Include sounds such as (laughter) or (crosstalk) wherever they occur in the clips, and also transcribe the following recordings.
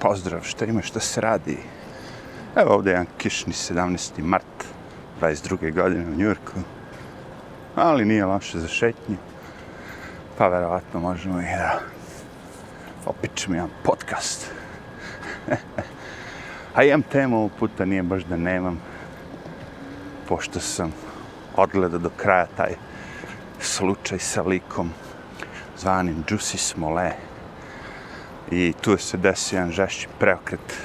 pozdrav, šta ima, šta se radi? Evo ovdje jedan kišni 17. mart 22. godine u Njurku. Ali nije loše za šetnju. Pa verovatno možemo i da opičemo jedan podcast. (laughs) A imam temu ovog puta, nije baš da nemam. Pošto sam odgledao do kraja taj slučaj sa likom zvanim Juicy Smollett. I tu se desio jedan žešći preokret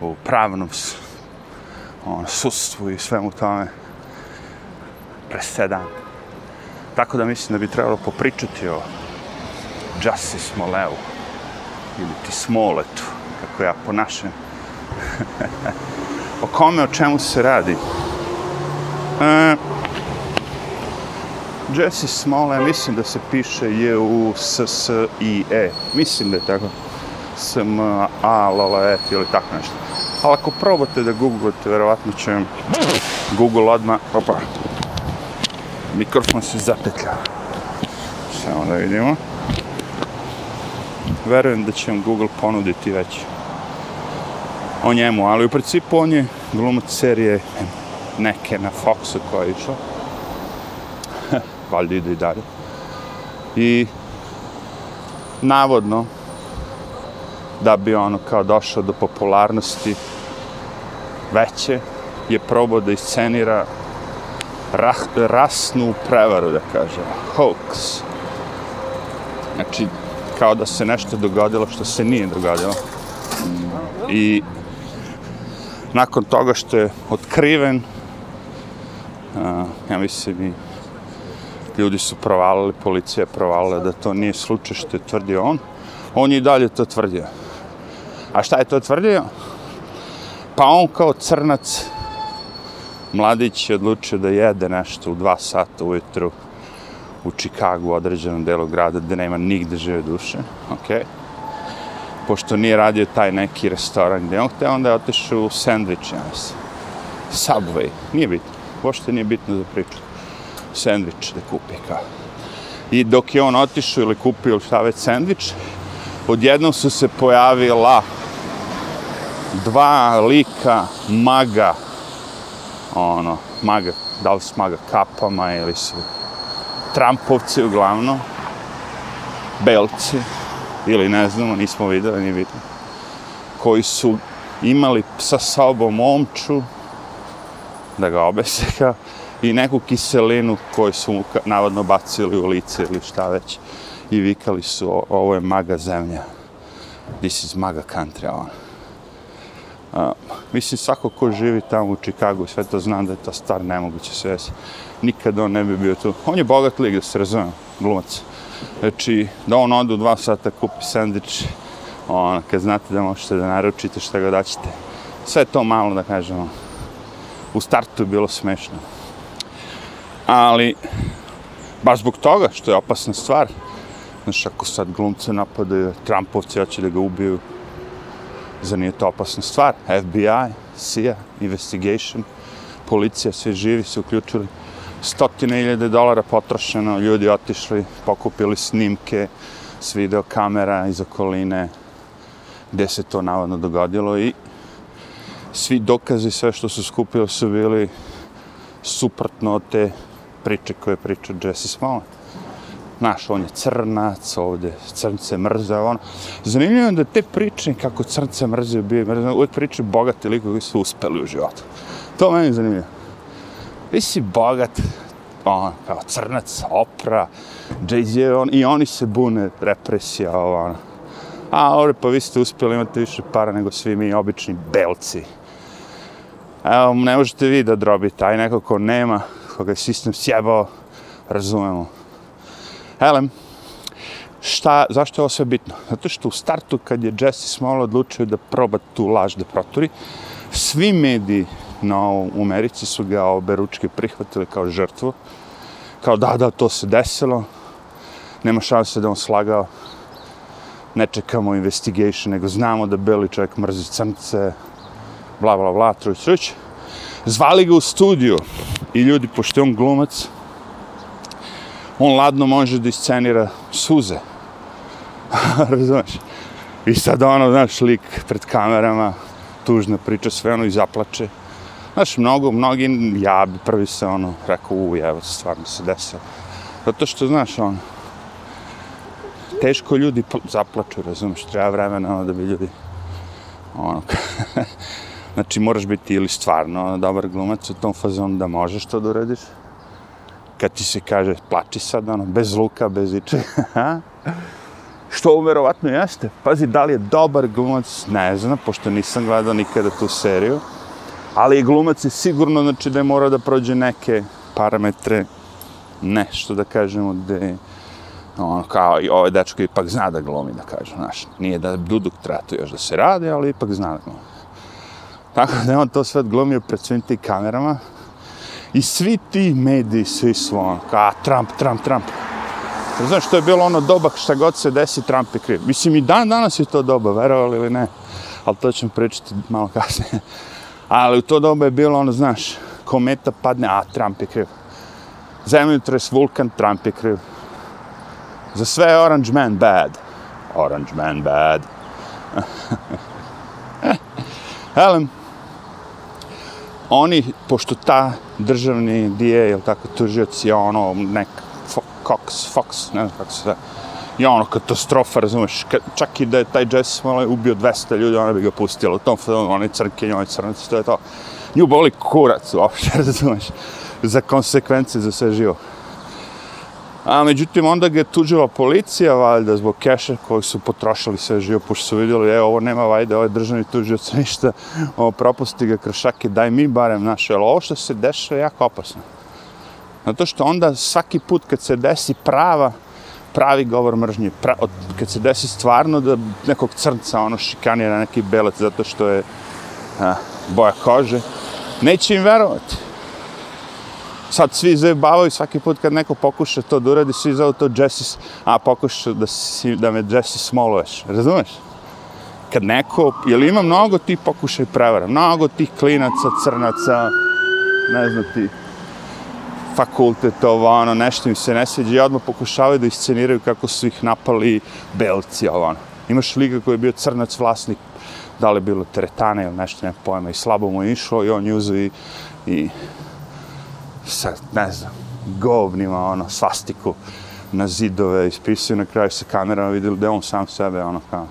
u pravnom on, sustvu i svemu tome presedan. Tako da mislim da bi trebalo popričati o Justice Smoleu ili ti Smoletu, kako ja ponašam. (laughs) o kome, o čemu se radi? E, Jesse Smole, mislim da se piše je u S, S, I, E. Mislim da je tako. S, M, A, L, L, E, ili tako nešto. Ali ako probate da googlate, verovatno će vam Google odmah... Opa. Mikrofon se zapetlja. Samo da vidimo. Verujem da će vam Google ponuditi već o njemu, ali u principu on je glumac serije neke na Foxu koja je išla. Valjda ide i dalje. I navodno da bi ono kao došao do popularnosti veće je probao da iscenira rah, rasnu prevaru, da kažem, hoax. Znači, kao da se nešto dogodilo što se nije dogodilo. I nakon toga što je otkriven, a, ja mislim i ljudi su provalili, policija je provalila da to nije slučaj što je tvrdio on, on je i dalje to tvrdio. A šta je to tvrdio? Pa on kao crnac, mladić je odlučio da jede nešto u dva sata ujutru u Čikagu, u određenom delu grada, gde nema nigde žive duše, ok? Pošto nije radio taj neki restoran gde on htio, onda je otišao u sandvič, ja mislim. Subway, nije bitno, pošto nije bitno za priču sendvič da kupi, kao. I dok je on otišao ili kupio šta već sendvič, odjednom su se pojavila dva lika maga, ono, maga, da li su maga kapama ili su Trumpovci uglavnom, belci, ili ne znamo, nismo videli, ni bitno, koji su imali sa sobom omču, da ga obese i neku kiselinu koju su navodno bacili u lice ili šta već, i vikali su, ovo je maga zemlja, this is maga country, on. Uh, mislim, svako ko živi tamo u Čikagu, sve to znam da je to star nemoguće sve. Nikad on ne bi bio tu. On je bogat lik, da se razumem, glumac. Znači, da on ode u dva sata, kupi sandvič, on, kad znate da možete da naručite šta ga daćete. Sve to malo, da kažemo, u startu je bilo smešno. Ali, baš zbog toga, što je opasna stvar, znaš, ako sad glumce napadaju, Trumpovci hoće da ga ubiju, za nije to opasna stvar. FBI, CIA, investigation, policija, svi živi se uključili. Stotine iljede dolara potrošeno, ljudi otišli, pokupili snimke s videokamera iz okoline gdje se to navodno dogodilo i svi dokazi, sve što su skupili su bili suprotno od te priče koje priča Jesse Smollett. Znaš, on je crnac, ovdje crnce mrze, ono. Zanimljivo je da te priče kako crnce mrze, bio mrze, uvijek priče bogati liko koji su uspeli u životu. To meni je zanimljivo. Ti si bogat, on, kao crnac, opra, Jay-Z, on, i oni se bune, represija, ovo, ono. A ovdje pa vi ste uspjeli, imate više para nego svi mi obični belci. Evo, ne možete vi da drobite, aj neko ko nema, koga je sistem sjebao, razumemo. Elem, šta, zašto je ovo sve bitno? Zato što u startu kad je Jesse Small odlučio da proba tu laž da proturi, svi mediji na, u Americi su ga obe ručke prihvatili kao žrtvu. Kao da, da, to se desilo. Nema šanse da on slagao. Ne čekamo investigation, nego znamo da beli čovjek mrzi crnce. Bla, bla, bla, truć, truć. Zvali ga u studiju i ljudi, pošto je on glumac, on ladno može da iscenira suze. (laughs) Razumeš? I sad ono, znaš, lik pred kamerama, tužna priča, sve ono i zaplače. Znaš, mnogo, mnogi, ja bi prvi se ono, rekao, u, evo, stvarno se desilo. Zato što, znaš, ono, teško ljudi zaplaču, razumiješ, treba vremena ono, da bi ljudi, ono, (laughs) znači moraš biti ili stvarno dobar glumac u tom fazonu da možeš to da uradiš, kad ti se kaže, plači sad, ono, bez luka, bez iče, (laughs) što uverovatno jeste. Pazi, da li je dobar glumac, ne znam, pošto nisam gledao nikada tu seriju, ali glumac je sigurno, znači da je morao da prođe neke parametre, nešto da kažemo, da je, ono, kao i ovaj dečko ipak zna da glumi, da kažem, znaš, nije da duduk tratu još da se radi, ali ipak zna da glumi. Tako da je on to sve glumio pred svim ti kamerama i svi ti mediji, svi su ono, ka, Trump, Trump, Trump. Znaš, to je bilo ono doba šta god se desi, Trump je kriv. Mislim, i dan danas je to doba, verovali ili ne, ali to ćemo pričati malo kasnije. Ali u to doba je bilo ono, znaš, kometa padne, a Trump je kriv. Zemljotres, vulkan, Trump je kriv. Za sve Orange Man bad. Orange Man bad. (laughs) Helen, oni, pošto ta državni dije, jel tako, tužioc je ono, nek, Cox, Fox, ne znam kako se da, je ono katastrofa, razumeš, čak i da je taj Jesse Smollett ubio 200 ljudi, ona bi ga pustila u tom filmu, oni crke, njoj crnici, to je to. Nju boli kurac uopšte, (laughs) razumeš, za konsekvence za sve živo. A međutim, onda ga je tužila policija, valjda, zbog keša koji su potrošili sve živo, pošto su vidjeli, evo, ovo nema vajde, ovo je državni tužioc, (laughs) ništa, ovo, propusti ga kršake, daj mi barem naše, ali ovo što se dešava je jako opasno. Zato što onda svaki put kad se desi prava, pravi govor mržnje, pra, od, kad se desi stvarno da nekog crnca ono šikanira neki belac zato što je a, boja kože, neće im verovati sad svi zajebavaju svaki put kad neko pokuša to da uradi, svi zove to Jesse, a pokuša da, si, da me Jesse smoluješ, razumeš? Kad neko, jel ima mnogo tih pokušaj prevara, mnogo tih klinaca, crnaca, ne znam ti, fakultet, ovo, ono, nešto im se ne sviđa i odmah pokušavaju da isceniraju kako su ih napali belci, ovo, ono. Imaš liga koji je bio crnac vlasnik, da li je bilo teretane ili nešto, ne pojma, i slabo mu je išlo i on juzu i, i sa, ne znam, govnima, ono, svastiku na zidove, ispisuju na kraju sa kamerama, vidjeli da on sam sebe, ono, kao.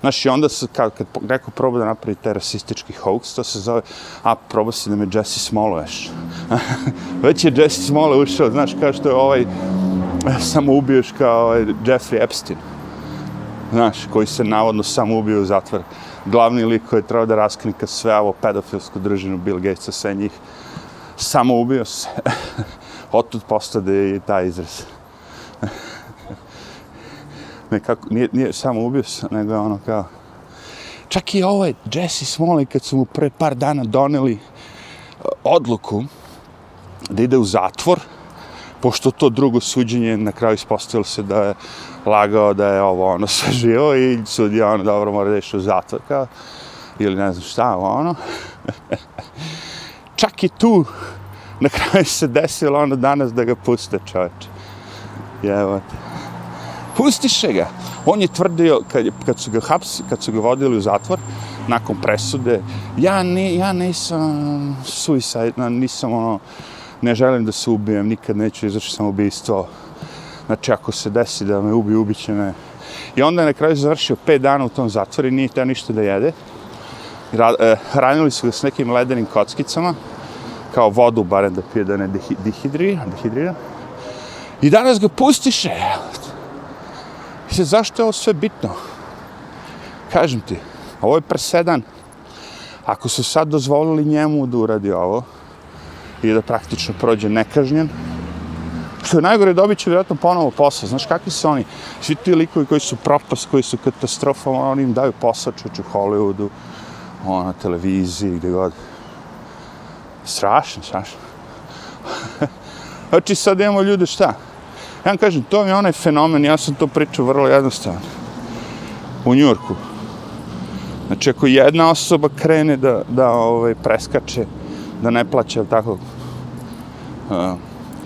Znaš, i onda se, kad, kad neko proba da napravi taj rasistički hoax, to se zove, a, proba si da me Jesse Smoluješ. (laughs) Već je Jesse Smollett ušao, znaš, kao što je ovaj, eh, samo ubiješ kao ovaj Jeffrey Epstein. Znaš, koji se navodno samo ubio u zatvor. Glavni lik koji je trebao da raskrinka sve ovo pedofilsku držinu Bill Gatesa, sve njih samo ubio se. (laughs) Otud postade i taj izraz. (laughs) Nekako, nije, nije samo ubio se, nego ono kao... Čak i ovaj Jesse Smolley, kad su mu pre par dana doneli e, odluku da ide u zatvor, pošto to drugo suđenje na kraju ispostavilo se da je lagao da je ovo ono sve (laughs) živo i sudija ono dobro mora da u zatvor kao ili ne znam šta ono čak i tu na kraju se desilo ono danas da ga puste čovječe. Jevo te. Pustiše ga. On je tvrdio, kad, kad, su ga hapsi, kad su ga vodili u zatvor, nakon presude, ja, ne, ja nisam suicide, nisam ono, ne želim da se ubijem, nikad neću izvršiti samoubistvo. Znači, ako se desi da me ubi, ubiće me. I onda je na kraju završio pet dana u tom zatvoru i nije teo ništa da jede. Ra, eh, hranili su ga s nekim ledenim kockicama, kao vodu, barem da pije da ne dehidrira, dehidrira. I danas ga pustiše. I se, zašto je ovo sve bitno? Kažem ti, ovo je presedan. Ako su sad dozvolili njemu da uradi ovo i da praktično prođe nekažnjen, što je najgore, dobit će vjerojatno ponovo posao. Znaš kakvi su oni? Svi ti likovi koji su propast, koji su katastrofa, oni im daju posao čuču u Hollywoodu, ono, na televiziji, gdje god. Strašno, strašno. (laughs) znači sad imamo ljude šta? Ja vam kažem, to mi je onaj fenomen, ja sam to pričao vrlo jednostavno. U Njurku. Znači ako jedna osoba krene da, da ovaj, preskače, da ne plaće, ali tako, uh,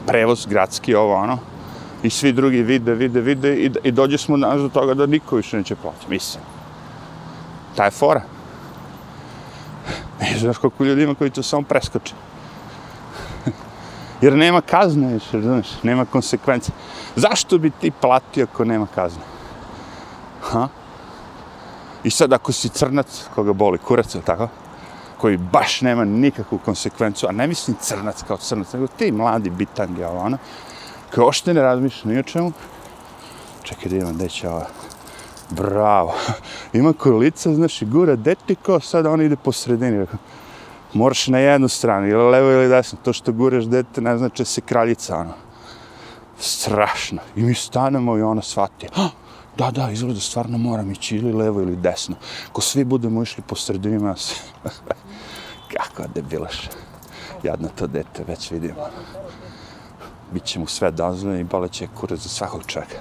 prevoz gradski, ovo ono, i svi drugi vide, vide, vide, i, i dođe smo danas do toga da niko više neće plaćati. Mislim, Ta je fora. Ne znaš koliko ljudi ima koji to samo preskoče. Jer nema kazne još, znaš, nema konsekvence. Zašto bi ti platio ako nema kazne? Ha? I sad ako si crnac, koga boli kurac, ili tako? Koji baš nema nikakvu konsekvencu, a ne mislim crnac kao crnac, nego ti mladi bitangi, ovo ono, koji ošte ne razmišlja ni o čemu. Čekaj da imam, gde će ova? Bravo. (laughs) Ima kolica, znaš, i gura detiko, sad on ide po sredini. Rekao, moraš na jednu stranu, ili levo ili desno, to što guraš dete ne znači se kraljica, ono. Strašno. I mi stanemo i ona shvati, (gasps) da, da, izgleda, stvarno moram ići ili levo ili desno. Ko svi budemo išli po sredini se... (laughs) Kako debilaš. Jadno to dete, već vidimo. Biće mu sve dozvoljeno i boleće kurac za svakog čovjeka.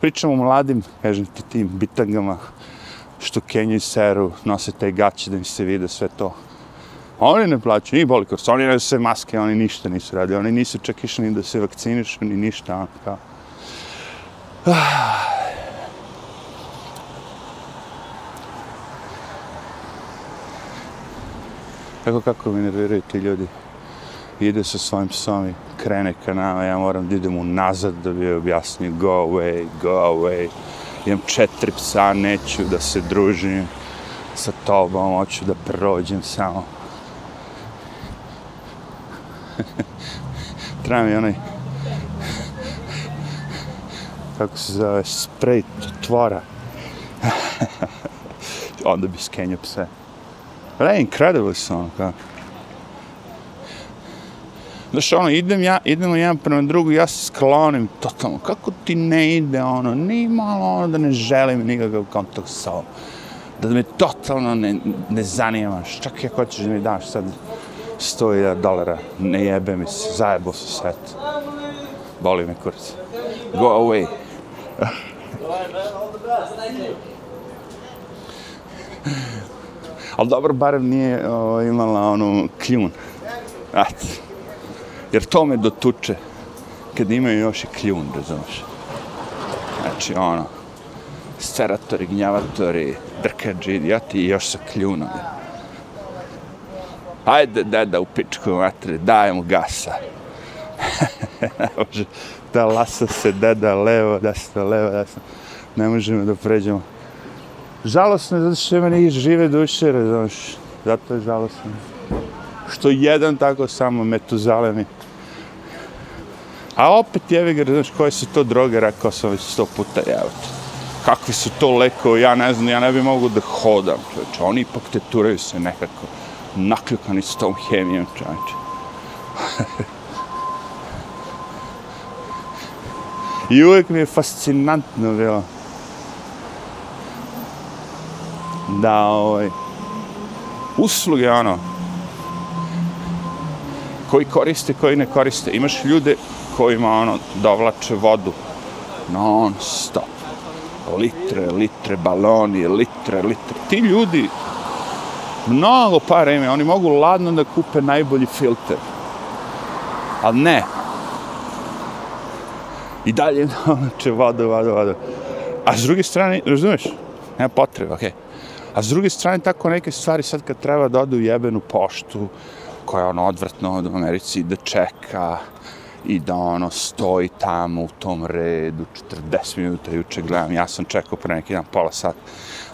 Pričamo o mladim, kažem ti, tim bitangama, što kenju i seru, nose te gaće da im se vide sve to. Oni ne plaću, ni boli kurs, oni ne se maske, oni ništa nisu radili, oni nisu čak išli ni da se vakcinišu, ni ništa, ono, kao. Ah. Kako, kako mi nerviraju ti ljudi? Ide sa svojim psom i krene ka nama, ja moram da idem unazad da bi objasnio go away, go away. Imam četiri psa, neću da se družim sa tobom, hoću da prođem samo. (laughs) Treba mi onaj kako se zove, sprej tvora. (laughs) Onda bi skenio pse. Ale, incredible su ono. Znaš, ono, idem ja, idemo jedan prema drugu, ja se sklonim totalno. Kako ti ne ide, ono, ni malo, ono, da ne želim nikakav kontakt sa ovom. Da me totalno ne, ne zanimaš. Čak i ako hoćeš da mi daš sad 100.000 dolara, ne jebe mi se, zajebo se svet. Boli me kurac. Go away. (laughs) Ali dobro, barem nije o, imala onu kljun. Ati. Jer to me dotuče kad imaju još i kljun, razumiješ. Znači, ono, sceratori, gnjavatori, drkađi, idioti i još sa kljunom. Ajde, deda, u pičku matri, daj mu gasa. (laughs) da lasa se deda levo, desno, levo, desno. Ne možemo da pređemo. Žalosno je zato što ima njih žive duše, razumiješ. Zato je žalosno. Što jedan tako samo metuzalemi. A opet jeve ga, znaš, koje su to droge, rekao sam već sto puta, evo te. Kakvi su to lekovi, ja ne znam, ja ne bi mogu da hodam, čovječe. Oni ipak te turaju se nekako nakljukani s tom hemijom, čovječe. (laughs) I uvijek mi je fascinantno bilo da ovaj, usluge, ono, koji koriste, koji ne koriste. Imaš ljude kojima, ono, dovlače vodu non stop. Litre, litre, baloni, litre, litre. Ti ljudi, mnogo para imaju, oni mogu ladno da kupe najbolji filter. Ali ne, I dalje (laughs) znači vodu, vodu, vodu. A s druge strane, razumeš, nema potrebe, okej. Okay. A s druge strane, tako neke stvari sad kad treba da odu u jebenu poštu, koja je ono odvratno od Americi, da čeka i da ono stoji tamo u tom redu 40 minuta juče gledam, ja sam čekao pre neki dan pola sat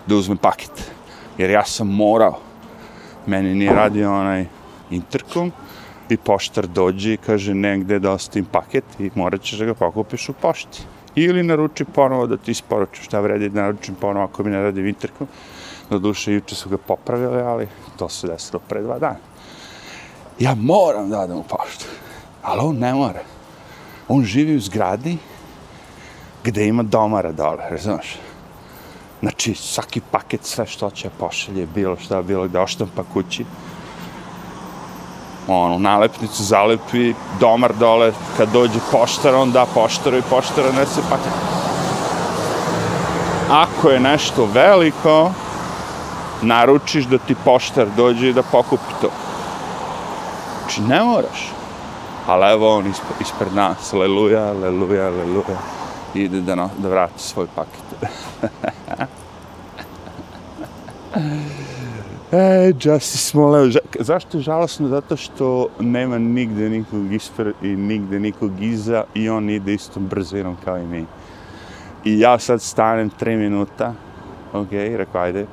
da uzmem paket. Jer ja sam morao, meni nije radio onaj interkom, i poštar dođe i kaže negde da ostavim paket i morat ćeš da ga pokupiš u pošti. Ili naruči ponovo da ti isporuču šta vredi da naručim ponovo ako mi ne radi interkom Na duše, juče su ga popravili, ali to se desilo pre dva dana. Ja moram da odem u poštu, ali on ne mora. On živi u zgradi gde ima domara dole, razumiješ? Znači, svaki paket, sve što će pošalje, bilo šta, bilo gde oštampa kući, ono, nalepnicu zalepi, domar dole, kad dođe poštar, on da poštaru i poštara nese paket. Ako je nešto veliko, naručiš da ti poštar dođe i da pokupi to. Znači, ne moraš. Ali evo on ispred, ispred nas, leluja, leluja, leluja, ide da, no, da vrati svoj paket. (laughs) E, Jussi Smollett, zašto je žalosno? Zato što nema nigde nikog ispred i nigde nikog iza i on ide istom brzinom kao i mi. I ja sad stanem 3 minuta, ok, rekao, ajde,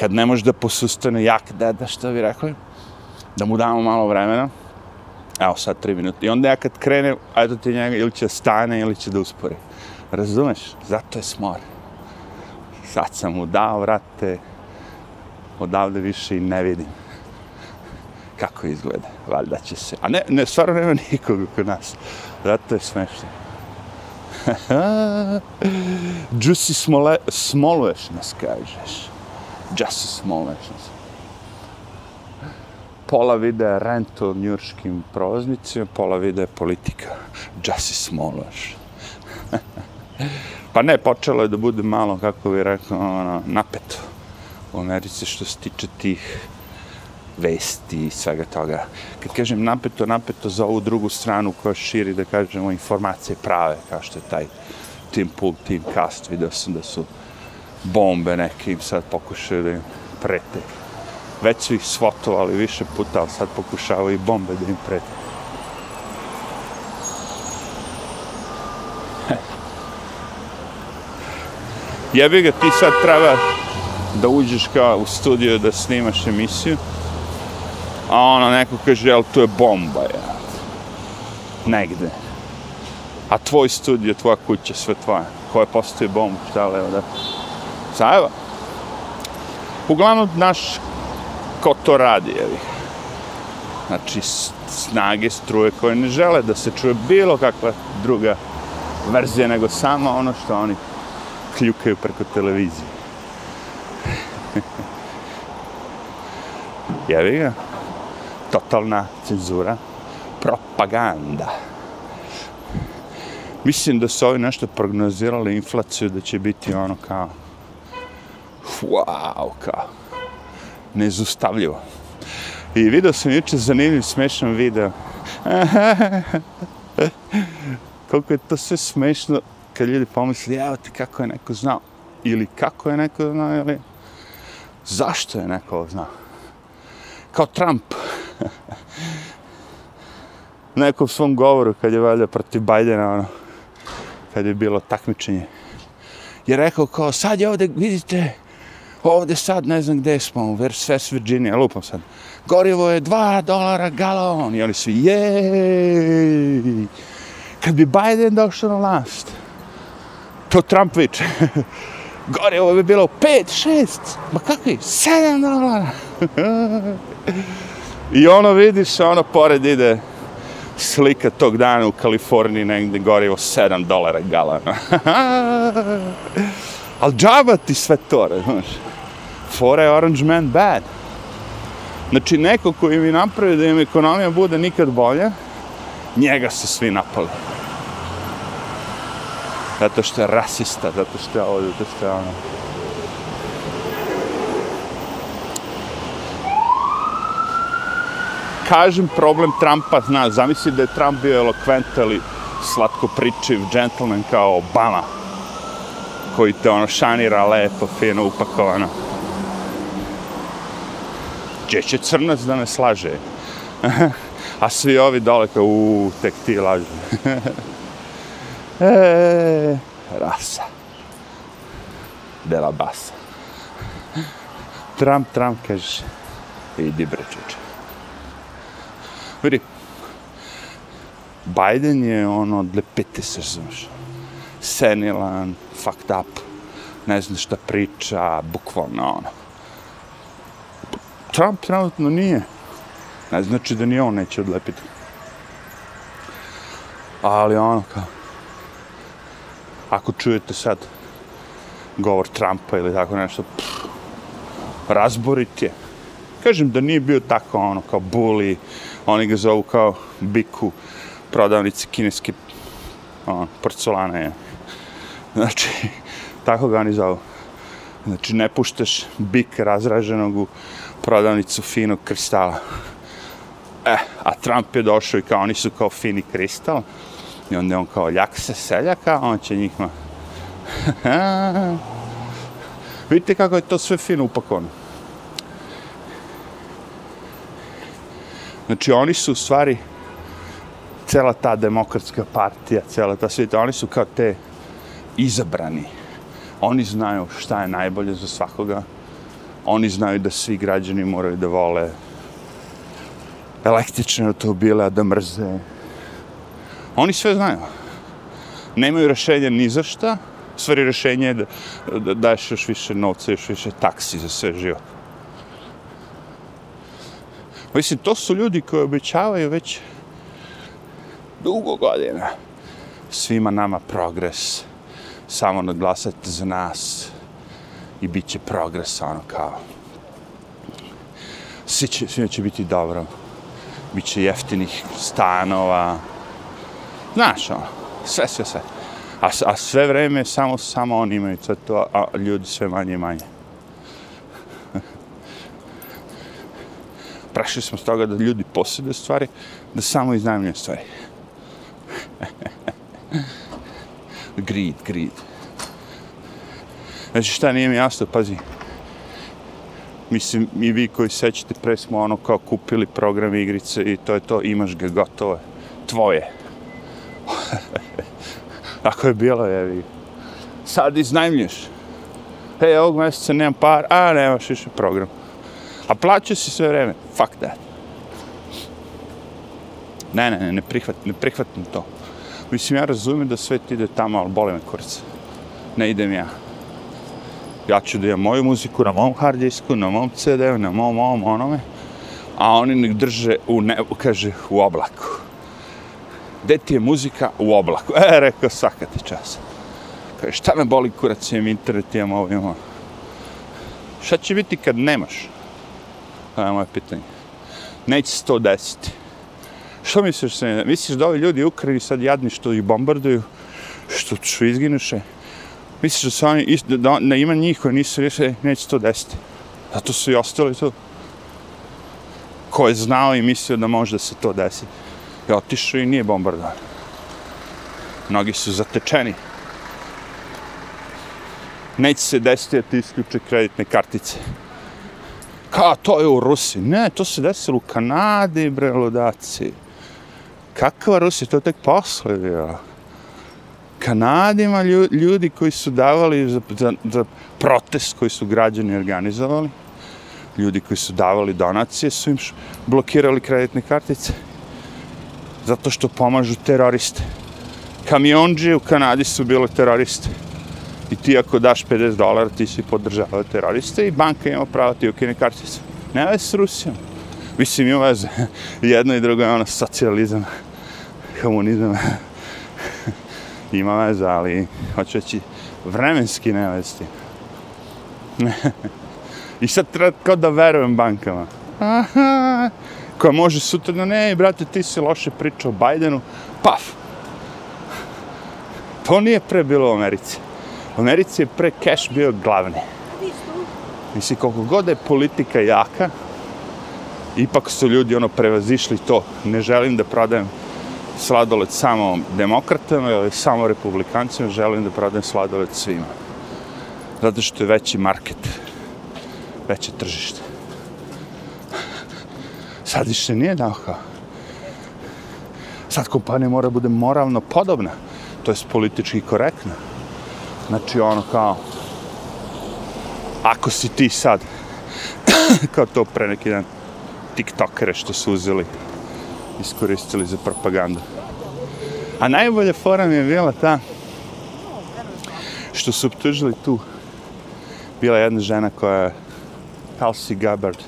kad ne može da posustane jak deda, što bi rekli, da mu damo malo vremena, evo sad tri minuta, i onda ja kad krene, ajde ti njega, ili će stane, ili će da uspori. Razumeš? Zato je smor. Sad sam mu dao, vrate, odavde više i ne vidim kako izgleda. Valjda će se. A ne, ne, stvarno nema nikog kod nas. Zato je smešno. (laughs) Juicy smole, smoluješ nas, kažeš. Just smoluješ nas. Pola videa rent o njurškim proznicima, pola videa politika. Džusi Smolaš. (laughs) pa ne, počelo je da bude malo, kako bi rekao, ono, napeto u Americi što se tiče tih vesti i svega toga. Kad kažem napeto, napeto za ovu drugu stranu koja širi, da kažemo, informacije prave, kao što je taj Tim Pool, Tim Cast, vidio sam da su bombe neke im sad pokušaju da im prete. Već su ih svotovali više puta, ali sad pokušavaju i bombe da im prete. (laughs) Jebi ga, ti sad treba da uđeš kao u studio da snimaš emisiju, a ono neko kaže, jel, to je bomba, ja. Negde. A tvoj studio, tvoja kuća, sve tvoje. Koje postoji bomba, šta li, evo da. Zajeva. Uglavnom, naš, ko to radi, evi. Znači, snage, struje koje ne žele da se čuje bilo kakva druga verzija nego samo ono što oni kljukaju preko televizije. (laughs) Jevi ga. Totalna cenzura. Propaganda. Mislim da su ovi nešto prognozirali inflaciju da će biti ono kao wow, kao nezustavljivo. I video sam juče zanimljiv, smešan video. (laughs) Koliko je to sve smešno kad ljudi pomisli, evo ti kako je neko znao. Ili kako je neko znao, ili zašto je neko znao kao Trump. (laughs) Neko u svom govoru kad je valjda protiv Bajdena, ono, kad je bilo takmičenje, je rekao kao, sad je ovde, vidite, ovde sad, ne znam gde smo, u West Virginia, lupam sad, gorivo je 2 dolara galon, i oni su, jej, kad bi Biden došao na vlast, to Trump viče, (laughs) gorivo bi bilo 5, 6, ma kakvi, 7 dolara. (laughs) I ono vidiš, ono pored ide slika tog dana u Kaliforniji negdje gorivo 7 dolara galana. (laughs) Al džaba ti sve to, razumiješ? Fora je Orange Man bad. Znači, neko koji mi napravi da im ekonomija bude nikad bolja, njega su svi napali. Zato što je rasista, zato što je ovo, zato što je ono. kažem problem Trumpa, zna, zamisli da je Trump bio elokvent ili slatko pričiv džentlmen kao Obama, koji te ono šanira lepo, fino, upakovano. Gdje će crnac da ne slaže? (laughs) A svi ovi dole kao, uuu, tek ti lažu. (laughs) e, rasa. De la basa. Tramp, Trump, kažeš. idi bre, čuče. Vidi, Biden je ono od lepete se znaš. Senilan, fucked up, ne znam šta priča, bukvalno ono. Trump trenutno nije. Ne znači da ni on neće odlepiti. Ali ono kao, ako čujete sad govor Trumpa ili tako nešto, pff, razborit je. Kažem da nije bio tako ono kao bully, oni ga zovu kao biku prodavnice kineske on, porcelane. Znači, tako ga oni zovu. Znači, ne puštaš bik razraženog u prodavnicu finog kristala. E, a Trump je došao i kao oni su kao fini kristal. I onda on kao ljak se seljaka, on će njih ma... (laughs) Vidite kako je to sve fino upakovano. Znači, oni su u stvari, cela ta demokratska partija, cela ta svita, oni su kao te izabrani. Oni znaju šta je najbolje za svakoga. Oni znaju da svi građani moraju da vole električne automobile, a da mrze. Oni sve znaju. Nemaju rešenja ni za šta. Stvari rešenje je da, da daješ još više novca, još više taksi za sve život. Mislim, to su ljudi koji obećavaju već dugo godina svima nama progres, samo naglasati za nas i bit će progres, ono kao. Svi će, svi će biti dobro, Biće jeftinih stanova, znaš, ono, sve, sve, sve. A, a sve vreme samo, samo oni imaju sve to, a ljudi sve manje i manje. (laughs) prešli smo s toga da ljudi posjede stvari, da samo iznajemljaju stvari. Greed, greed. Znači šta nije mi jasno, pazi. Mislim, i vi koji sećate, pre smo ono kao kupili program igrice i to je to, imaš ga gotovo. Tvoje. (laughs) Ako je bilo, jevi. Sad iznajmljuješ. Hej, ovog mjeseca nemam par, a nemaš više program. A plaća si sve vreme. Fuck that. Ne, ne, ne, ne, prihvat, ne prihvatim to. Mislim, ja razumijem da sve ide tamo, ali boli me kurac. Ne idem ja. Ja ću da imam moju muziku na mom hard disku, na mom CD-u, na mom ovom onome, a oni nek drže u, ne, kaže, u oblaku. Gde ti je muzika? U oblaku. E, rekao, svaka ti čas. Kaže, šta me boli kurac, imam internet, imam ovo, imam ovo. Šta će biti kad nemaš? To je moje pitanje. Neće se to desiti. Što misliš se? Misliš da ovi ljudi u Ukrajini sad jadni što ih bombarduju, što su izginuše? Misliš da su oni, da, da ima njih koji nisu riješili, neće to desiti. Zato su i ostali tu. Ko je znao i mislio da može da se to desi. I otišao i nije bombardovan. Mnogi su zatečeni. Neće se desiti da ti isključe kreditne kartice ka, to je u Rusiji. Ne, to se desilo u Kanadi, bre, ludaci. Kakva Rusija, to je tek posle, bila. Kanadima ljudi koji su davali za, za, za protest koji su građani organizovali, ljudi koji su davali donacije su im blokirali kreditne kartice zato što pomažu teroriste. Kamionđe u Kanadi su bile teroriste. I ti ako daš 50 dolara, ti si podržavao teroriste i banka ima pravo ti ukine karticu. Ne veze s Rusijom. Mislim, ima veze. (laughs) Jedno i drugo je ono socijalizam, komunizam. (laughs) ima veze, ali hoću reći vremenski ne veze s tim. I sad treba kao da verujem bankama. Aha, koja može sutra da ne, brate, ti si loše pričao Bajdenu, paf. To nije pre bilo u Americi. U Americi je pre cash bio glavni. Mislim, koliko god je politika jaka, ipak su ljudi ono prevazišli to. Ne želim da prodajem sladoled samo demokratama ili samo republikancima, želim da prodajem sladoled svima. Zato što je veći market, veće tržište. Sad više nije nauka. Sad kompanija mora bude moralno podobna, to je politički korektna. Znači ono kao, ako si ti sad, (clears throat) kao to pre neki dan, tiktokere što su uzeli, iskoristili za propagandu. A najbolja fora mi je bila ta, što su optužili tu, bila jedna žena koja je Tulsi Gabbard,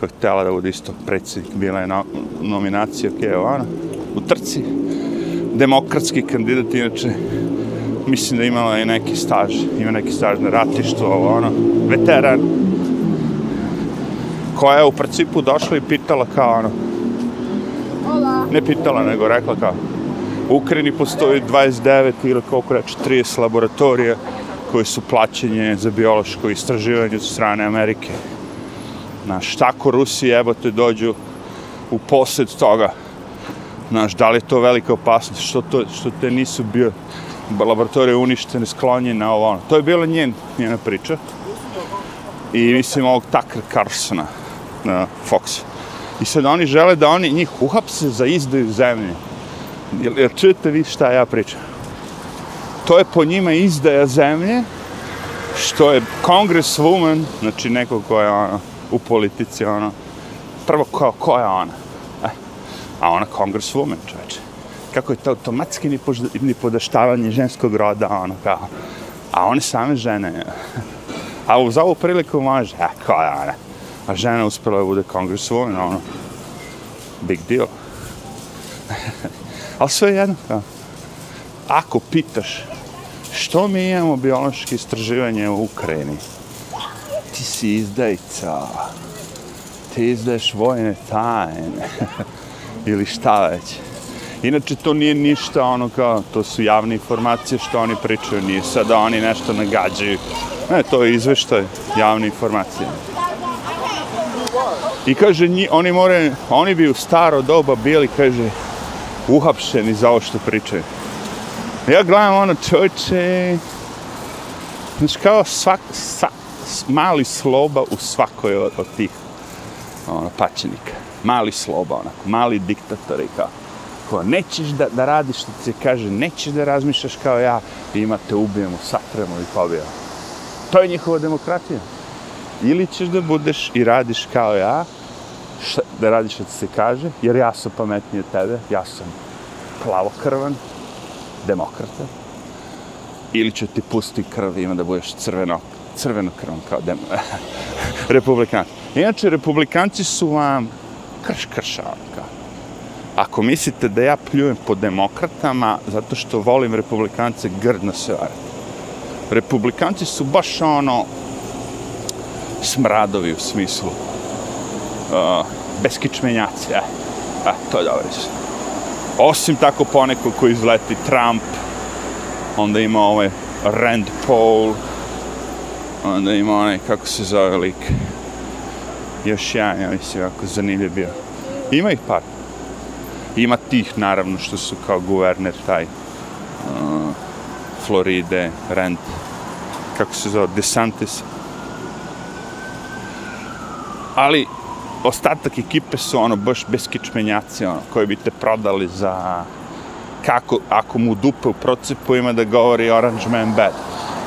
koja je htjela da bude isto predsjednik, bila je no, nominacija, ok, u trci, demokratski kandidat, inače, mislim da imala je neki staž, ima neki staž na ratištu, ovo ono, veteran, koja je u principu došla i pitala kao ono, ne pitala, nego rekla kao, u Ukrajini postoji 29 ili koliko reći, 30 laboratorija koji su plaćenje za biološko istraživanje od strane Amerike. Znaš, tako Rusi jebote dođu u posjed toga. Znaš, da li je to velika opasnost, što, to, što te nisu bio laboratorije uništene, sklonjene, ovo ono. To je bila njen, njena priča. i mislim ovog Tucker Carlsona na Fox. I sad oni žele da oni njih uhapse za izdaju zemlje. Jel, jel čujete vi šta ja pričam? To je po njima izdaja zemlje, što je congresswoman, znači neko ko je ono, u politici, ono, prvo ko, ko je ona? Eh, a ona congresswoman, čoveče. Kako je to automatski ni, požda, ni podaštavanje ženskog roda, ono, kao. A one same žene, (laughs) a za ovu priliku može, a ko je ona? A žena uspjela da bude congresswoman, ono, big deal. (laughs) Ali sve jedno, kao. Ako pitaš, što mi imamo biološke istraživanje u Ukrajini? Ti si izdajica. Ti izdaješ vojne tajne. (laughs) Ili šta već. Inače, to nije ništa ono kao, to su javne informacije što oni pričaju, nije sad da oni nešto nagađaju. Ne, to je izveštaj javne informacije. I kaže, nji, oni more, oni bi u staro doba bili, kaže, uhapšeni za ovo što pričaju. Ja gledam ono čovječe, znači kao svak, sa, mali sloba u svakoj od, od tih ono, pačenika. Mali sloba, onako, mali diktator i kao. Ko, nećeš da, da radiš što ti se kaže, nećeš da razmišljaš kao ja, i imate ubijemo, satremo i pobijemo. To je njihova demokratija. Ili ćeš da budeš i radiš kao ja, šta, da radiš što ti se kaže, jer ja sam pametniji od tebe, ja sam plavokrvan, demokrata, ili će ti pusti krv ima da budeš crveno, crveno krvom kao dem, (laughs) republikanci. Inače, republikanci su vam krš kršavka. Ako mislite da ja pljujem po demokratama zato što volim republikance, grdno se varate. Republikanci su baš ono smradovi u smislu uh, beskičmenjaci, eh. eh, to je dobro. Osim tako poneko koji izleti Trump, onda ima ovaj Rand Paul, onda ima onaj, kako se zove lik, još jedan, ja mislim, jako zanimljiv bio. Ima ih par. Ima tih, naravno, što su kao guverner taj uh, Floride, Rand, kako se zove, DeSantis. Ali, ostatak ekipe su ono baš beskičmenjaci ono, koji bi te prodali za kako, ako mu dupe u procepu ima da govori Orange Man bad.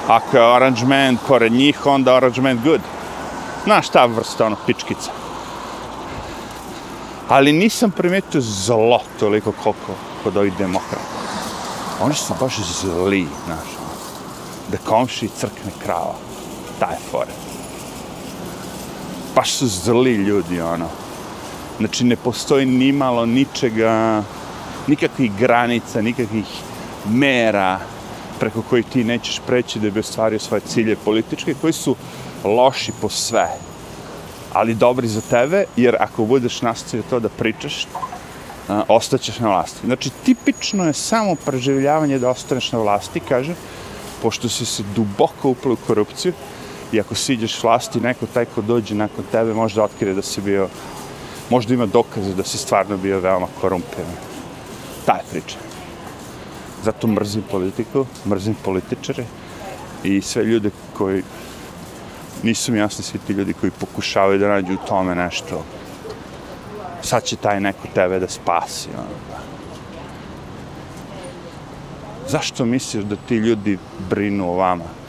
Ako je Orange Man pored njih, onda Orange Man good. Znaš ta vrsta, ono, pičkica. Ali nisam primetio zlo toliko koliko kod ovih demokrata. Oni su baš zli, znaš. Ono. Da komši crkne krava. Taj fore baš su zli ljudi, ono. Znači, ne postoji ni malo ničega, nikakvih granica, nikakvih mera preko koji ti nećeš preći da bi ostvario svoje cilje političke, koji su loši po sve, ali dobri za tebe, jer ako budeš nastavio to da pričaš, a, ostaćeš na vlasti. Znači, tipično je samo preživljavanje da ostaneš na vlasti, kaže, pošto si se duboko uplao u korupciju, I ako siđeš vlasti, neko taj ko dođe nakon tebe možda otkrije da si bio, možda ima dokaze da si stvarno bio veoma korumpiran. Ta je priča. Zato mrzim politiku, mrzim političare i sve ljude koji nisu mi jasni svi ti ljudi koji pokušavaju da nađu u tome nešto. Sad će taj neko tebe da spasi. Ono. Zašto misliš da ti ljudi brinu o vama?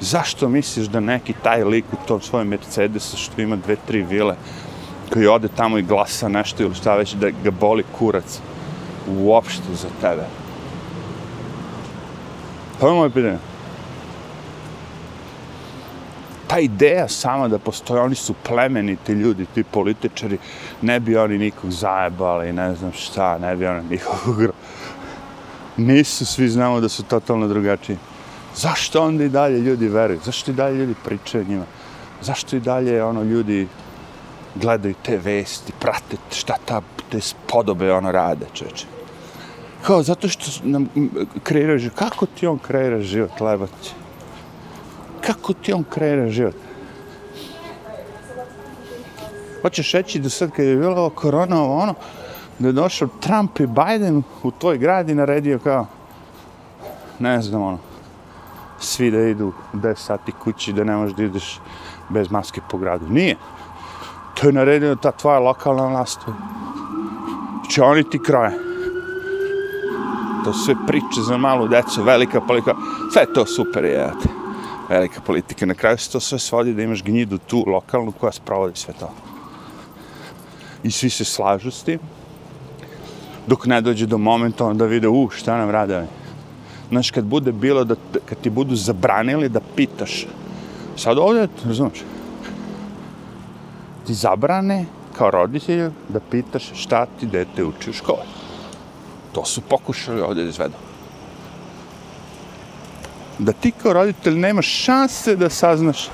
Zašto misliš da neki taj lik u tom svojem Mercedesu što ima dve, tri vile, koji ode tamo i glasa nešto ili šta već, da ga boli kurac uopšte za tebe? To je moje pitanje. Ta ideja sama da postoje, oni su plemeniti ljudi, ti političari, ne bi oni nikog zajebali, ne znam šta, ne bi oni nikog... (laughs) Nisu, svi znamo da su totalno drugačiji. Zašto onda i dalje ljudi veruju? Zašto i dalje ljudi pričaju njima? Zašto i dalje ono ljudi gledaju te vesti, prate šta ta te spodobe ono rade, čeče? Kao, zato što nam kreira život. Kako ti on kreira život, lebać? Kako ti on kreira život? Hoćeš reći da sad kad je bila ova korona, ovo ono, da je došao Trump i Biden u tvoj grad i naredio kao, ne znam ono, svi da idu 10 sati kući, da ne možeš da ideš bez maske po gradu. Nije. To je naredila ta tvoja lokalna vlast. Če oni ti kraje. To sve priče za malu decu, velika politika. Sve to super je. Velika politika. Na kraju se to sve svodi da imaš gnjidu tu lokalnu koja sprovodi sve to. I svi se slažu s tim. Dok ne dođe do momenta onda vide, u, šta nam rade. Znaš, kad bude bilo da, kad ti budu zabranili da pitaš. Sad ovdje, razumiješ, ti zabrane kao roditelj da pitaš šta ti dete uči u školi. To su pokušali ovdje da izvedu. Da ti kao roditelj nemaš šanse da saznaš,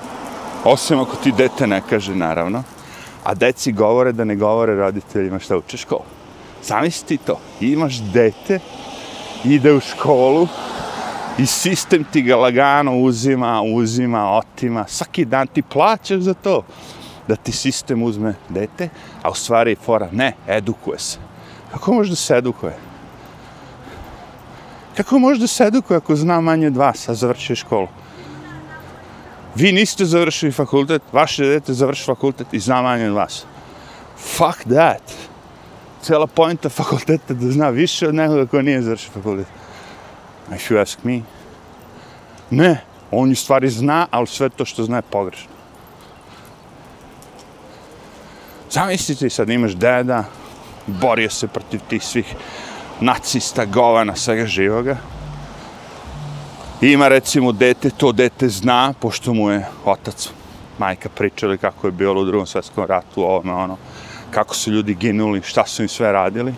osim ako ti dete ne kaže, naravno, a deci govore da ne govore roditeljima šta uče školu. Zamisli to, imaš dete, ide u školu i sistem ti ga lagano uzima, uzima, otima, svaki dan ti plaćaš za to da ti sistem uzme dete, a u stvari fora ne, edukuje se. Kako može da se edukuje? Kako može da se edukuje ako zna manje od vas, a završi školu? Vi niste završili fakultet, vaše dete završi fakultet i zna manje od vas. Fuck that cela pojenta fakulteta da zna više od nekoga ko nije završio fakultet. If you ask me. Ne, on ju stvari zna, ali sve to što zna je pogrešno. Zamislite sad imaš deda, borio se protiv tih svih nacista, govana, svega živoga. Ima recimo dete, to dete zna, pošto mu je otac, majka pričali kako je bilo u drugom svjetskom ratu, ovome, ono, ono kako su ljudi ginuli, šta su im sve radili.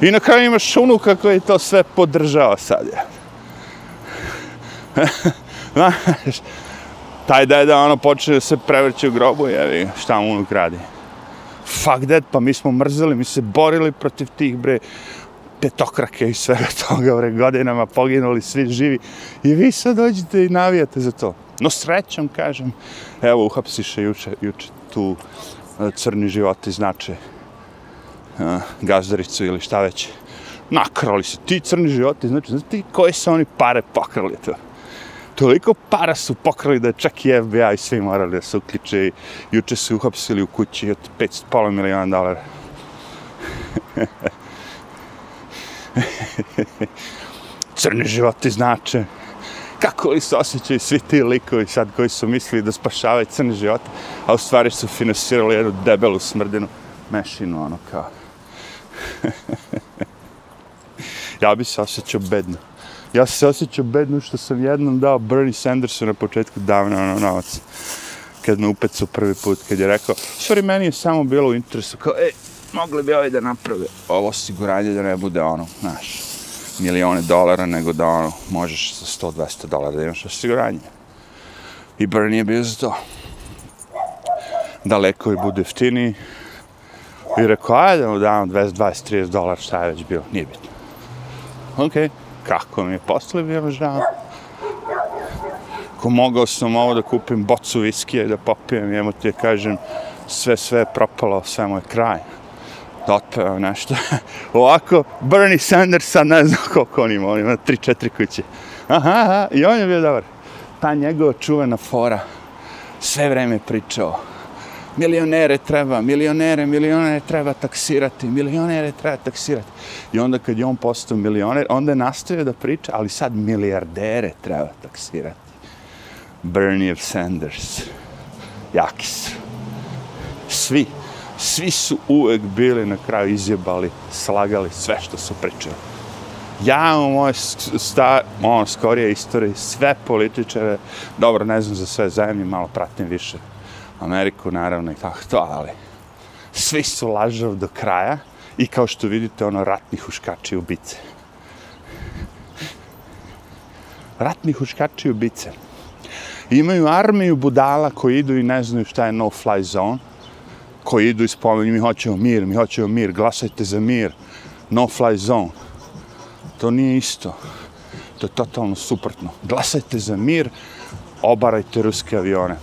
I na kraju imaš unuka koji to sve podržava sad. Ja. (laughs) Znaš, taj deda ono počne da se prevrće u grobu, jevi, šta mu unuk radi fuck that, pa mi smo mrzeli, mi se borili protiv tih, bre, petokrake i svega (laughs) toga, bre, godinama poginuli, svi živi. I vi sad dođete i navijate za to. No srećom, kažem, evo, uhapsiše juče, juče tu uh, crni životi znače e, gazdaricu ili šta već. Nakrali se ti crni životi, znači, znači ti koje su oni pare pokrali to toliko para su pokrali da čak i FBI i svi morali da se uključe i juče su uhapsili u kući od 500 pola miliona dolara. (laughs) Crni životi znače. Kako li se osjećaju svi ti likovi sad koji su mislili da spašavaju crne živote, a u stvari su finansirali jednu debelu smrdinu mešinu, ono kao. (laughs) ja bi se osjećao bedno. Ja se osjećao bedno što sam jednom dao Bernie Sandersu na početku davno ono novac. Kad me upecu prvi put, kad je rekao, sorry, meni je samo bilo u interesu, kao, ej, mogli bi ovaj da naprave ovo osiguranje da ne bude ono, znaš, milione dolara, nego da ono, možeš za 100-200 dolara da imaš osiguranje. I Bernie je bio za to. Da lekovi budu jeftiniji. I rekao, ajde, da dam 220-30 dolara, šta je već bilo, nije bitno. Okej. Kako mi je posle bio žao. Ko mogao sam ovo da kupim bocu viskije da popijem, jemo ti je kažem, sve, sve je propalo, sve moj kraj. Da nešto. (laughs) Ovako, Bernie Sanders sad ne znam koliko on ima, on ima tri, četiri kuće. Aha, aha, i on je bio dobar. Ta njegova čuvena fora, sve vreme pričao, milionere treba, milionere, milionere treba taksirati, milionere treba taksirati. I onda kad je on postao milioner, onda je nastavio da priča, ali sad milijardere treba taksirati. Bernie of Sanders. Jaki su. Svi, svi su uvek bili na kraju izjebali, slagali sve što su pričali. Ja u moje sta, ono, skorije istorije, sve političare, dobro, ne znam za sve zemlje, malo pratim više Ameriku, naravno, i tako to, ali svi su lažav do kraja i kao što vidite, ono, ratni huškači ubice. Ratni huškači ubice. Imaju armiju budala koji idu i ne znaju šta je no-fly zone, koji idu i spomenju, mi hoćemo mir, mi hoćemo mir, glasajte za mir, no-fly zone. To nije isto. To je totalno suprotno. Glasajte za mir, obarajte ruske avione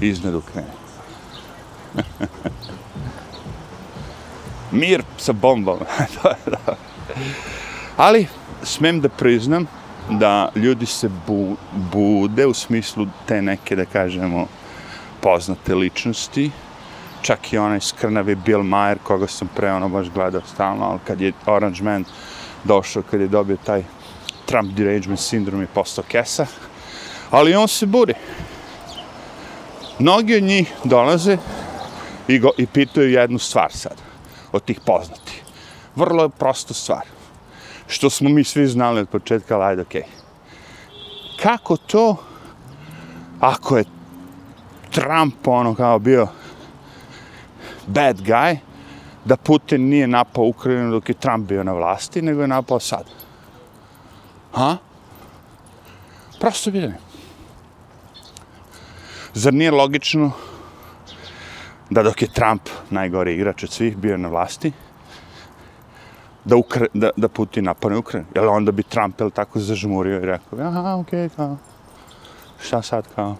iznad ukrene. (laughs) Mir sa bombom. (laughs) Ali, smem da priznam da ljudi se bu, bude u smislu te neke, da kažemo, poznate ličnosti, čak i onaj skrnavi Bill Maher, koga sam pre ono baš gledao stalno, ali kad je Orange Man došao, kad je dobio taj Trump derangement sindrom i postao kesa, ali on se buri. Mnogi od njih dolaze i, go, i pitaju jednu stvar sad, od tih poznatih. Vrlo je prosta stvar. Što smo mi svi znali od početka, ali ajde, okej. Okay. Kako to, ako je Trump ono kao bio bad guy, da Putin nije napao Ukrajinu dok je Trump bio na vlasti, nego je napao sad. Ha? Prosto pitanje. Zar nije logično da dok je Trump najgori igrač od svih bio na vlasti, da, Ukra da, da Putin napane Ukrajinu? Jel onda bi Trump jel tako zažmurio i rekao, aha, okej, okay, kao, šta sad kao,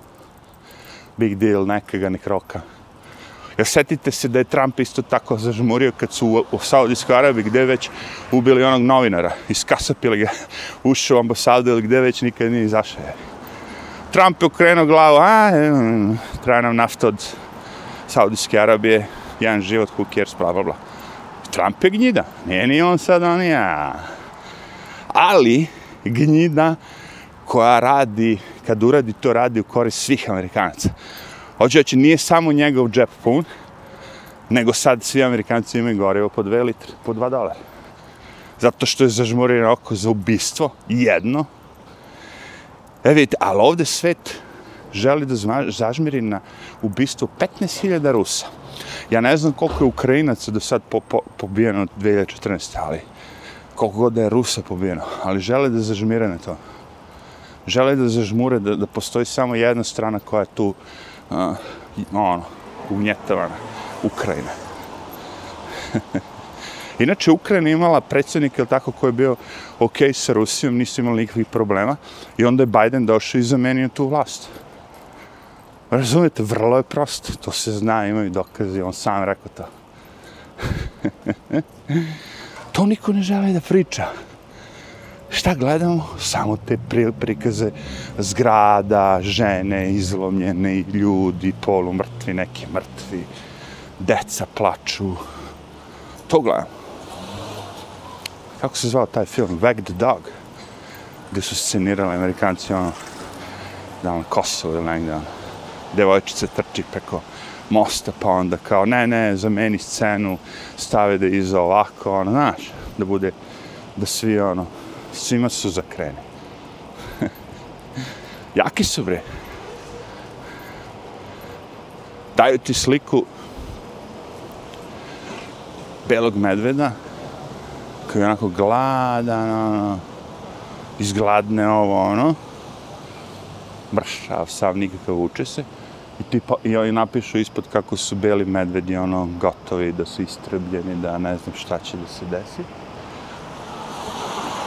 big deal, nekega nek roka. Jer setite se da je Trump isto tako zažmurio kad su u, u Saudijskoj Arabiji gdje već ubili onog novinara, iskasapili ga, (laughs) ušao u ambasadu ili gdje već nikad nije izašao. Trump je okrenuo glavu, a, traja nam nafta od Saudijske Arabije, jedan život, who cares, bla, bla, bla. Trump je gnjida, nije ni on sad, on ja. Ali, gnjida koja radi, kad uradi to, radi u korist svih Amerikanaca. Hoće reći, nije samo njegov džep pun, nego sad svi Amerikanci imaju gorivo po 2 litre, po 2 dolara. Zato što je zažmurio oko za ubistvo, jedno. E vidite, ali ovde svet želi da zažmiri na ubistvo 15.000 Rusa. Ja ne znam koliko je Ukrajinaca do sad po, po, pobijeno od 2014. ali koliko god je Rusa pobijeno, ali žele da zažmire na to. Žele da zažmure da, da postoji samo jedna strana koja je tu uh, ono, ugnjetavana, Ukrajina. (laughs) Inače, Ukrajina imala predsjednika, ili tako, koji je bio ok sa Rusijom, nisu imali nikakvih problema, i onda je Biden došao i zamenio tu vlast. Razumete, vrlo je prosto, to se zna, imaju dokaze, on sam rekao to. (laughs) to niko ne želi da priča. Šta gledamo? Samo te prikaze zgrada, žene, izlomljene, ljudi, polumrtvi, neki mrtvi, deca plaču. To gledamo. Kako se zvao taj film? Wag the Dog. Gde su scenirali amerikanci, ono, da na Kosovo ili negdje, ono devojčica trči preko mosta, pa onda kao, ne, ne, zameni scenu, stave da iza ovako, ono, znaš, da bude, da svi, ono, svima su zakreni. (laughs) Jaki su, bre. Daju ti sliku belog medveda, koji je onako gladan, ono, izgladne ovo, ono, mršav, sav nikakav uče se. I, ti pa, i oni napišu ispod kako su beli medvedi ono gotovi, da su istrebljeni, da ne znam šta će da se desi.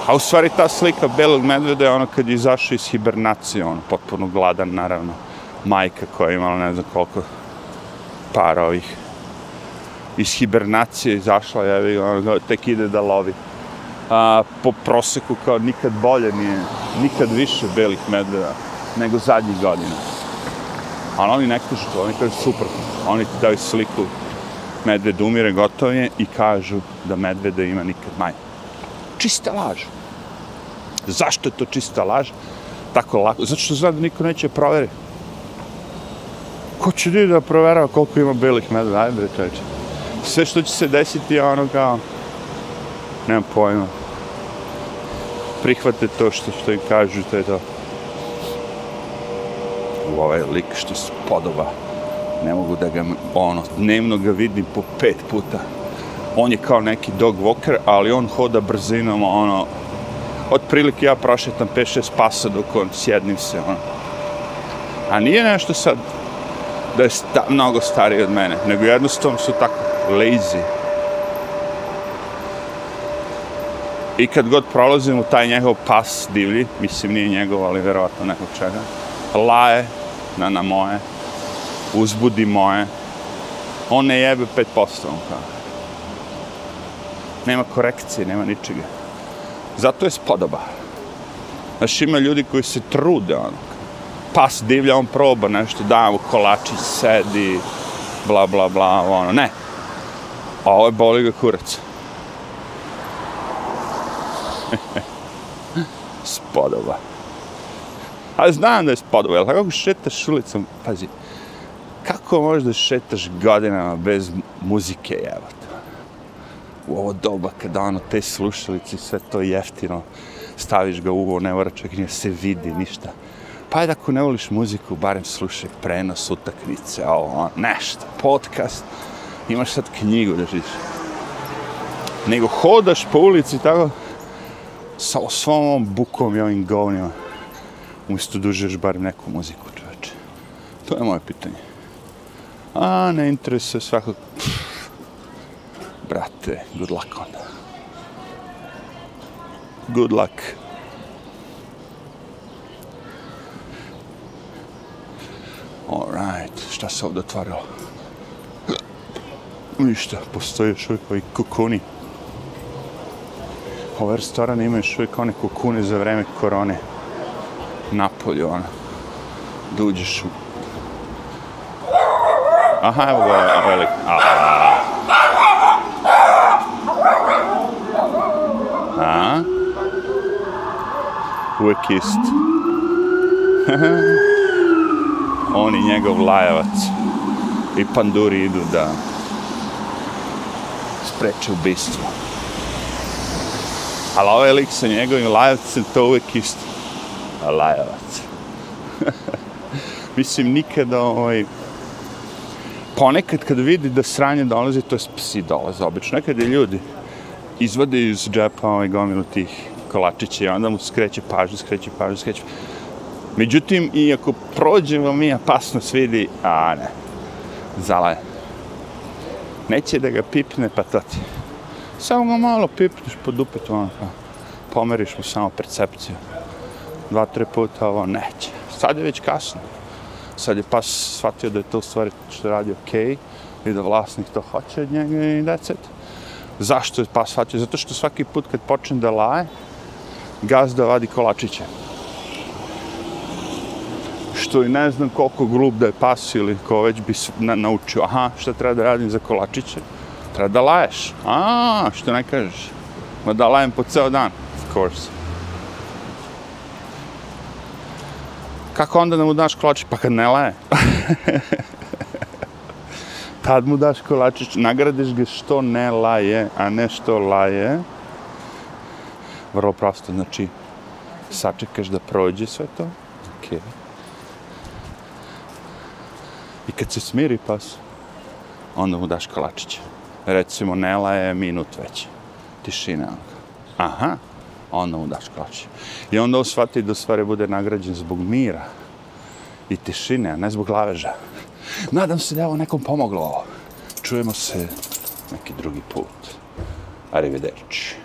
A u stvari ta slika belog medveda je ono kad je izašao iz hibernacije, ono potpuno gladan naravno. Majka koja je imala ne znam koliko para ovih iz hibernacije izašla, je, ono, tek ide da lovi. A, po proseku kao nikad bolje nije, nikad više belih medveda nego zadnjih godina. Ali oni ne kažu to, oni kažu super, Oni ti daju sliku medved umire, gotovo je, i kažu da medveda ima nikad manje. Čista laž. Zašto je to čista laž? Tako lako. Zato što zna da niko neće proveri. Ko će ljudi da proverava koliko ima belih medveda? Ajde, bre, čeče. Sve što će se desiti je ono kao... Nemam pojma. Prihvate to što, što im kažu, to je to u ovaj lik što se podoba. Ne mogu da ga, ono, dnevno ga vidim po pet puta. On je kao neki dog walker, ali on hoda brzinom, ono, otprilike ja prošetam 5-6 pasa dok on sjednim se, ono. A nije nešto sad da je sta, mnogo stariji od mene, nego jednostavno su tako lazy. I kad god prolazim u taj njegov pas divlji, mislim nije njegov, ali verovatno nekog čega, laje na, na moje, uzbudi moje, on ne jebe 5%. On kao. Nema korekcije, nema ničega. Zato je spodoba. Znaš, ima ljudi koji se trude, ono. Pas divlja, on proba nešto, da mu kolačić, sedi, bla, bla, bla, ono, ne. A ovo je boli ga kurac. (laughs) spodoba. A znam da je spodoba, jel kako šetaš ulicom, pazi, kako možeš da šetaš godinama bez muzike, evo U ovo doba kada ono, te slušalice, sve to jeftino, staviš ga u ovo, ne mora čak nije se vidi, ništa. Pa ajde ako ne voliš muziku, barem slušaj prenos, utakmice, ovo, nešto, podcast, imaš sad knjigu da živiš. Nego hodaš po ulici tako, sa svom ovom bukom i ovim govnima, umjesto da barem neku muziku, čoveče. To je moje pitanje. A, ne interesuje svakog... Brate, good luck on. Good luck. Alright, šta se ovdje otvarilo? Ništa, postoje još uvijek ovi kukuni. Ove restorane imaju još uvijek one kukune za vreme korone. Napolju, ono. Da uđeš u... Aha, evo ga, velik. A, uvek ist. (laughs) On i njegov lajavac i panduri idu da spreče ubistvo. Ali ovaj lik sa njegovim lajavcem, to uvijek isto. Lajavac. (laughs) Mislim, nikada ovaj... Ponekad kad vidi da sranje dolazi, to je psi dolaze obično. Nekad je ljudi izvade iz džepa ovaj gomilu tih kolačiće i onda mu skreće pažnju, skreće pažnju, skreće. Međutim, i ako prođemo mi opasno svidi, a ne, zalaje. Neće da ga pipne, pa to ti. Samo ga malo pipneš pod dupetu, ono, pa pomeriš mu samo percepciju. Dva, tri puta, ovo neće. Sad je već kasno. Sad je pas shvatio da je to u stvari što radi okej okay, i da vlasnik to hoće od njega i that's it. Zašto je pas shvatio? Zato što svaki put kad počne da laje, gazda vadi kolačiće. Što i ne znam koliko grub da je pas ili ko već bi na, naučio. Aha, šta treba da radim za kolačiće? Treba da laješ. A, što ne kažeš? Ma da lajem po ceo dan, of course. Kako onda da mu daš kolačić? Pa kad ne laje. (laughs) Tad mu daš kolačić, nagradiš ga što ne laje, a ne što laje. Vrlo prosto, znači, sačekaš da prođe sve to. Ok. I kad se smiri pas, onda mu daš kolačić. Recimo, Nela je minut već. Tišina. Aha, onda mu daš kolačića. I onda on shvati da stvari bude nagrađen zbog mira i tišine, a ne zbog laveža. Nadam se da je ovo nekom pomoglo. Čujemo se neki drugi put. Arrivederci.